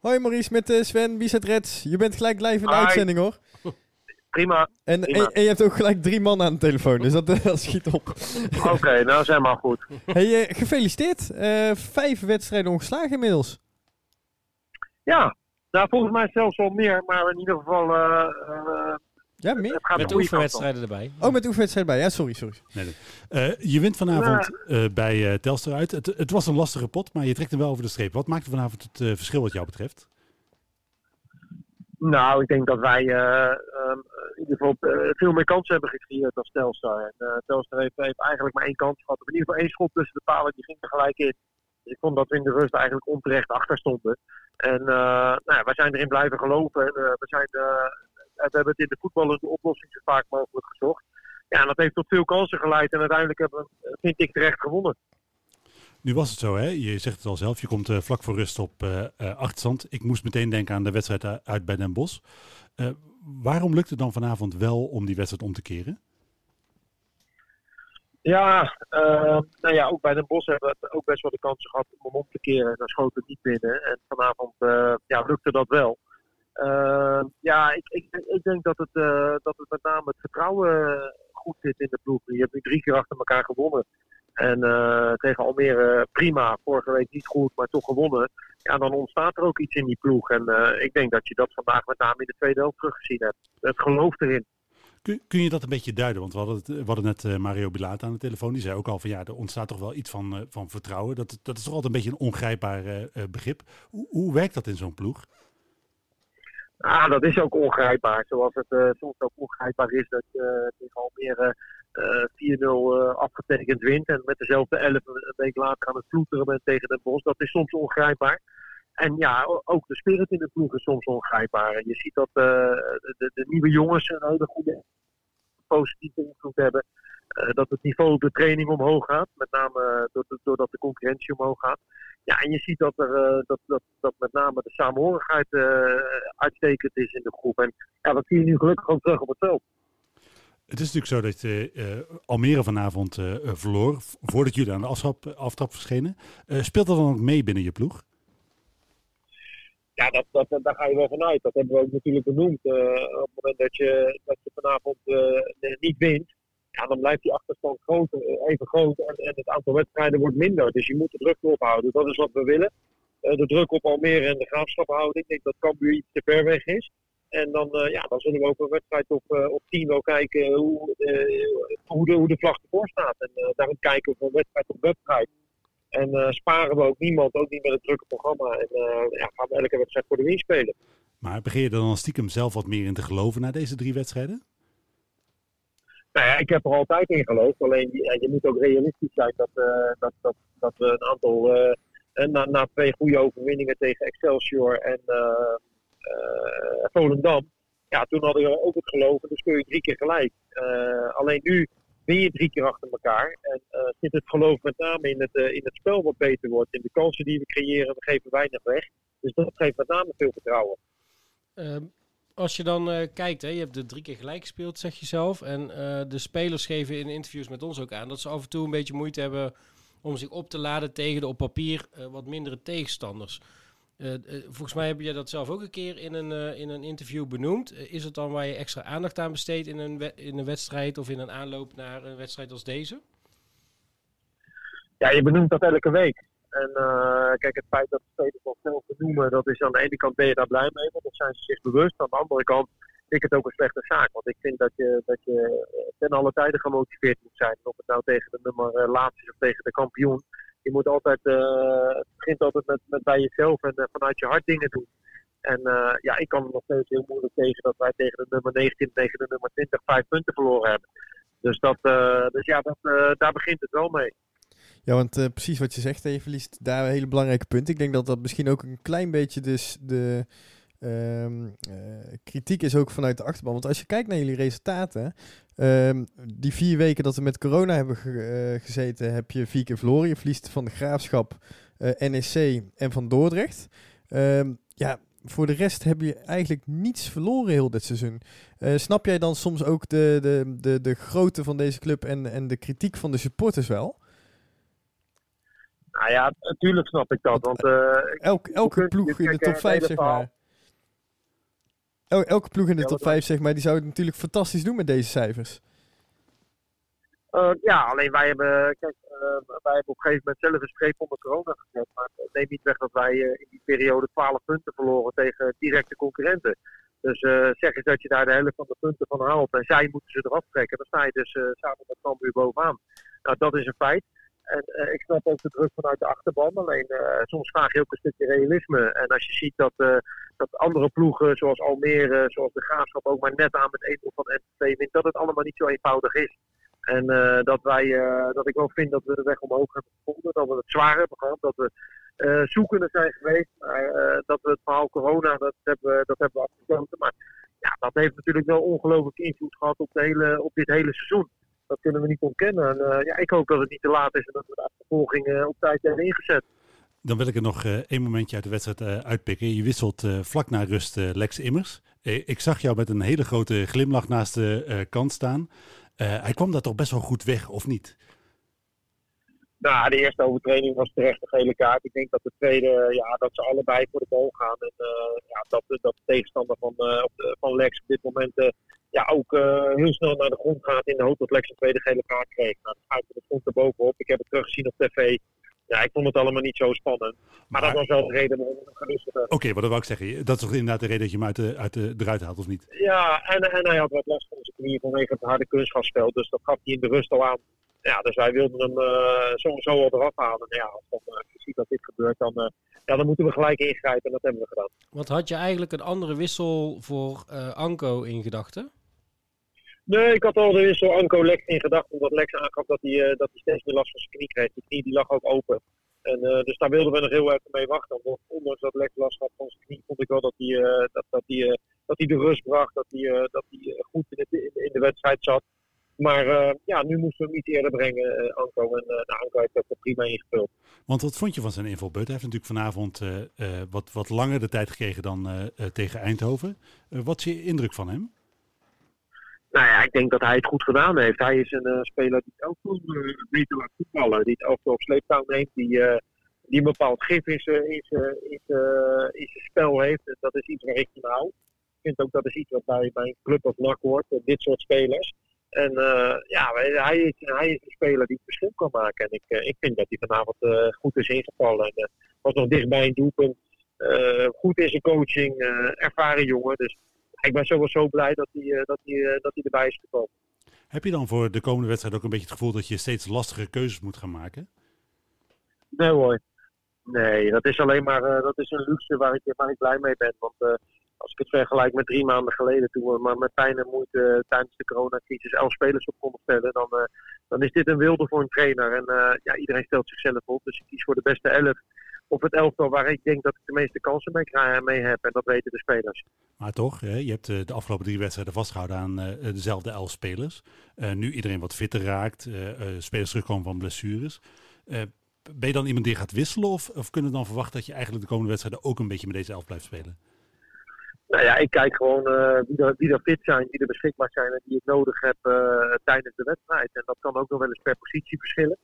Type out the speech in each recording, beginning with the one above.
Hoi Maurice, met uh, Sven, wie Reds? Je bent gelijk live in de Hi. uitzending hoor. Prima. En, Prima. en, en je hebt ook gelijk drie man aan de telefoon, dus dat, dat schiet op. Oké, nou zijn al goed. Hey, eh, gefeliciteerd. Eh, vijf wedstrijden ongeslagen inmiddels. Ja, nou volgens mij zelfs wel meer, maar in ieder geval eh, eh, Ja, meer? het gaat Met oefenwedstrijden erbij. Oh, met oefenwedstrijd bij. Ja, sorry, sorry. Nee, nee. Eh, je wint vanavond eh, bij eh, Telstar uit. Het, het was een lastige pot, maar je trekt hem wel over de streep. Wat maakte vanavond het eh, verschil wat jou betreft? Nou, ik denk dat wij eh, ehm, in ieder geval eh, veel meer kansen hebben gecreëerd dan Telstar. En eh, Telstar heeft, heeft eigenlijk maar één kans gehad. In ieder geval één schot tussen de palen, die ging er gelijk in. Dus ik vond dat we in de rust eigenlijk onterecht achter stonden. En eh, nou ja, wij zijn erin blijven geloven. En, eh, we, zijn, eh, we hebben het in de voetballende oplossing zo vaak mogelijk gezocht. Ja, en dat heeft tot veel kansen geleid. En uiteindelijk hebben we, eh, vind ik, terecht gewonnen. Nu was het zo, hè? je zegt het al zelf, je komt eh, vlak voor rust op eh, eh, achterstand. Ik moest meteen denken aan de wedstrijd uit bij Den Bosch. Eh, waarom lukt het dan vanavond wel om die wedstrijd om te keren? Ja, eh, nou ja, ook bij Den Bosch hebben we ook best wel de kansen gehad om hem om te keren. En dan schoot het niet binnen. En vanavond eh, ja, lukte dat wel. Eh, ja, ik, ik, ik denk dat het, eh, dat het met name het vertrouwen goed zit in de ploeg. Je hebt nu drie keer achter elkaar gewonnen. En eh, tegen Almere prima, vorige week niet goed, maar toch gewonnen. Ja, dan ontstaat er ook iets in die ploeg. En eh, ik denk dat je dat vandaag met name in de tweede helft teruggezien hebt. Het geloof erin. Kun, kun je dat een beetje duiden? Want we hadden, het, hadden net eh, Mario Bilata aan de telefoon. Die zei ook al van ja, er ontstaat toch wel iets van, eh, van vertrouwen. Dat, dat is toch altijd een beetje een ongrijpbaar eh, eh, begrip. Hoe, hoe werkt dat in zo'n ploeg? Ah, dat is ook ongrijpbaar. Zoals het eh, soms ook ongrijpbaar is dat je tegen Almere eh 4-0 eh, afgetekend wint. En met dezelfde 11 een week later aan het ploeteren bent tegen Den Bosch. Dat is soms ongrijpbaar. En ja, ook de spirit in de ploeg is soms ongrijpbaar. En je ziet dat eh, de, de nieuwe jongens een hele goede positieve invloed hebben. Eh, dat het niveau op de training omhoog gaat. Met name eh, doordat- de concurrentie omhoog gaat. Ja, en je ziet dat, er, eh, dat, dat, dat met name de samenhorigheid uitstekend is in de groep. En ja, dat zie je nu gelukkig ook terug op het veld. Het is natuurlijk zo dat eh, Almere vanavond verloor. Voordat jullie aan de aftrap, aftrap verschenen. Speelt dat dan ook mee binnen je ploeg? Ja, dat, dat, daar ga je wel vanuit. Dat hebben we ook natuurlijk benoemd. Op het moment dat je, dat je vanavond niet wint, ja, dan blijft die achterstand groot, eh, even groot en, het aantal wedstrijden wordt minder. Dus je moet de druk ophouden. Dat is wat we willen. Eh, de druk op Almere en de graafschap houden. Ik denk dat Cambuur iets te ver weg is. En dan, eh, ja, dan zullen we ook een wedstrijd op, eh, op 10 wel kijken hoe, hoe, de, vlag ervoor staat. En daarom kijken we van wedstrijd op wedstrijd. En sparen we ook niemand, ook niet met het drukke programma. En ja, gaan we elke wedstrijd voor de winst spelen. Maar begin je er dan stiekem zelf wat meer in te geloven na deze drie wedstrijden? Nou ja, ik heb er altijd in geloofd. Alleen je moet ook realistisch zijn dat, eh, dat, dat, dat we een aantal. en na, na twee goede overwinningen tegen Excelsior en eh, Volendam. Ja, toen hadden we ook het geloof. Dan speel je drie keer gelijk. Alleen nu win je drie keer achter elkaar. En zit het geloof met name in het, in het spel wat beter wordt. In de kansen die we creëren. We geven weinig weg. Dus dat geeft met name veel vertrouwen. Als je dan eh, kijkt, hè, je hebt er drie keer gelijk gespeeld, zeg je zelf. En eh, de spelers geven in interviews met ons ook aan dat ze af en toe een beetje moeite hebben om zich op te laden tegen de op papier eh, wat mindere tegenstanders. Volgens mij heb je dat zelf ook een keer in een, in een interview benoemd. Is het dan waar je extra aandacht aan besteedt in een, in een wedstrijd of in een aanloop naar een wedstrijd als deze? Ja, je benoemt dat elke week. En eh, kijk, het feit dat de spelers dat zelf benoemen, dat is aan de ene kant ben je daar blij mee, want dan zijn ze zich bewust. Aan de andere kant vind ik het ook een slechte zaak. Want ik vind dat je, dat je eh, ten alle tijden gemotiveerd moet zijn. Of het nou tegen de nummer laatst is of tegen de kampioen. Je moet altijd, het begint altijd met, met bij jezelf en vanuit je hart dingen doen. En ja, ik kan er nog steeds heel moeilijk tegen dat wij tegen de nummer 19, tegen de nummer 20 vijf punten verloren hebben. Dus, dat, dus ja, dat, daar begint het wel mee. Ja, want eh, precies wat je zegt, je verliest daar een hele belangrijke punten. Ik denk dat dat misschien ook een klein beetje dus de ehm, eh, kritiek is ook vanuit de achterban. Want als je kijkt naar jullie resultaten, ehm, die vier weken dat we met corona hebben eh, gezeten, heb je vier keer verloren. Je verliest van de Graafschap, NEC en van Dordrecht. Ehm, ja, voor de rest heb je eigenlijk niets verloren heel dit seizoen. Snap jij dan soms ook de, de, de, de grootte van deze club en, en de kritiek van de supporters wel? Nou ja, natuurlijk snap ik dat. Want, Elk, elke ploeg in de top 5, zeg maar. El, elke ploeg in de top 5, zeg maar, die zou het natuurlijk fantastisch doen met deze cijfers. Uh, ja, alleen wij hebben, kijk, uh, wij hebben op een gegeven moment zelf een streep onder corona gezet. Maar het neemt niet weg dat wij uh, in die periode 12 punten verloren tegen directe concurrenten. Dus zeg eens dat je daar de helft van de punten van haalt en zij moeten ze eraf trekken. Dan sta je dus samen met Cambuur bovenaan. Nou, dat is een feit. En uh, ik snap ook de druk vanuit de achterban. Alleen uh, soms vraag je ook een stukje realisme. En als je ziet dat, uh, dat andere ploegen, zoals Almere, zoals de Graafschap, ook maar net aan met 1 van MTV wint, dat het allemaal niet zo eenvoudig is. En dat, wij, dat ik wel vind dat we de weg omhoog hebben gevonden. Dat we het zwaar hebben gehad. Dat we zoekende zijn geweest. Maar dat we het verhaal corona, dat hebben, dat hebben we afgesloten. Maar ja, dat heeft natuurlijk wel ongelooflijk invloed gehad op, de hele, op dit hele seizoen dat kunnen we niet ontkennen. En, uh, ja, ik hoop dat het niet te laat is en dat we de achtervolging uh, op tijd hebben ingezet. Dan wil ik er nog uh, één momentje uit de wedstrijd uitpikken. Je wisselt vlak na rust Lex Immers. ik zag jou met een hele grote glimlach naast de kant staan. hij kwam daar toch best wel goed weg, of niet? Nou, de eerste overtreding was terecht een gele kaart. Ik denk dat de tweede, ja, dat ze allebei voor de bal gaan. En ja, dat, dat de tegenstander van, van Lex op dit moment ja, ook uh, heel snel naar de grond gaat in de hoop dat Lex een tweede gele kaart kreeg. Nou, de scheidsrechter stond er bovenop. Ik heb het teruggezien op tv. Ja, ik vond het allemaal niet zo spannend. Maar, maar dat was wel de reden waarom ik hem gerust Oké, okay, wat wil ik zeggen? Dat is toch inderdaad de reden dat je hem uit de, uit de, eruit haalt, of niet? Ja, en, en hij had wat last van zijn knieën vanwege het harde kunstgasspel. Dus dat gaf hij in de rust al aan. Ja, dus wij wilden hem uh, sowieso al eraf halen. En ja, als dan uh, je ziet dat dit gebeurt, dan, uh, ja, dan moeten we gelijk ingrijpen. En dat hebben we gedaan. Want had je eigenlijk een andere wissel voor Anko in gedachten? Nee, ik had al de wissel Anko Lex in gedachten. Omdat Lex aangaf dat hij, uh, dat hij steeds meer last van zijn knie kreeg. Die knie die lag ook open. En, uh, dus daar wilden we nog heel even mee wachten. Want ondanks dat Lex last had van zijn knie, vond ik wel dat hij, uh, dat, dat hij, dat hij de rust bracht. Dat hij, dat hij goed in, het, in, de wedstrijd zat. Maar ja, nu moesten we hem iets eerder brengen, Anko. En nou, Anko heeft dat prima ingevuld. Want wat vond je van zijn invalbeurt? Hij heeft natuurlijk vanavond wat, wat langer de tijd gekregen dan tegen Eindhoven. wat is je indruk van hem? Nou ja, ik denk dat hij het goed gedaan heeft. Hij is een uh, speler die ook uh, beter laat voetballen. Die het ook op sleeptouw neemt. Die, uh, die een bepaald gif in zijn in in spel heeft. En dat is iets waar ik van hou. Ik vind ook dat is iets wat bij, bij een club als NAC hoort. dit soort spelers. En ja, hij is, hij is een speler die het verschil kan maken. En ik, ik vind dat hij vanavond goed is ingevallen. En was nog dichtbij een doelpunt. goed in zijn coaching. ervaren jongen. Dus ik ben sowieso blij dat hij, eh, dat hij, eh, dat hij erbij is gekomen. Heb je dan voor de komende wedstrijd ook een beetje het gevoel dat je steeds lastige keuzes moet gaan maken? Nee hoor. Nee, dat is alleen maar uh, dat is een luxe waar ik, waar ik blij mee ben. Want als ik het vergelijk met drie maanden geleden, toen we maar met pijn en moeite tijdens de coronacrisis elf spelers op konden stellen, dan, dan is dit een wilde voor een trainer. En ja, iedereen stelt zichzelf op, dus ik kies voor de beste elf op het elftal waar ik denk dat ik de meeste kansen mee, mee heb. En dat weten de spelers. Maar toch, je hebt eh, de afgelopen drie wedstrijden vastgehouden aan eh, dezelfde elf spelers. Uh, nu iedereen wat fitter raakt, spelers terugkomen van blessures. ben je dan iemand die gaat wisselen of, of kunnen we dan verwachten dat je eigenlijk de komende wedstrijden ook een beetje met deze elf blijft spelen? Nou ja, ik kijk gewoon wie, er, wie er fit zijn, die er beschikbaar zijn en die ik nodig heb tijdens de wedstrijd. En dat kan ook nog wel eens per positie verschillen.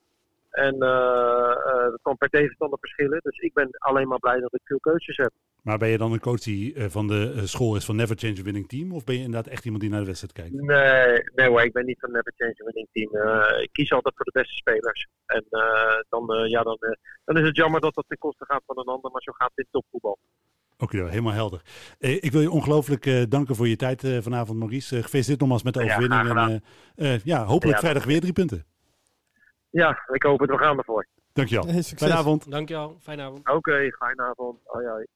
En uh, dat kan per tegenstander verschillen. Dus ik ben alleen maar blij dat ik veel keuzes heb. Maar ben je dan een coach die uh, van de school is van Never Change a Winning Team? Of ben je inderdaad echt iemand die naar de wedstrijd kijkt? Nee, nee hoor, ik ben niet van Never Change a Winning Team. ik kies altijd voor de beste spelers. En dan, ja, dan, dan is het jammer dat dat ten koste gaat van een ander. Maar zo gaat dit topvoetbal. Oké, okay, helemaal helder. Eh, ik wil je ongelooflijk danken voor je tijd vanavond, Maurice. gefeliciteerd nogmaals met de overwinning. Ja, en, ja hopelijk ja, vrijdag weer drie punten. Ja, ik hoop het. We gaan ervoor. Dankjewel. Fijne avond. Dankjewel. Fijne avond. Oké, okay, fijne avond. Hoi, hoi.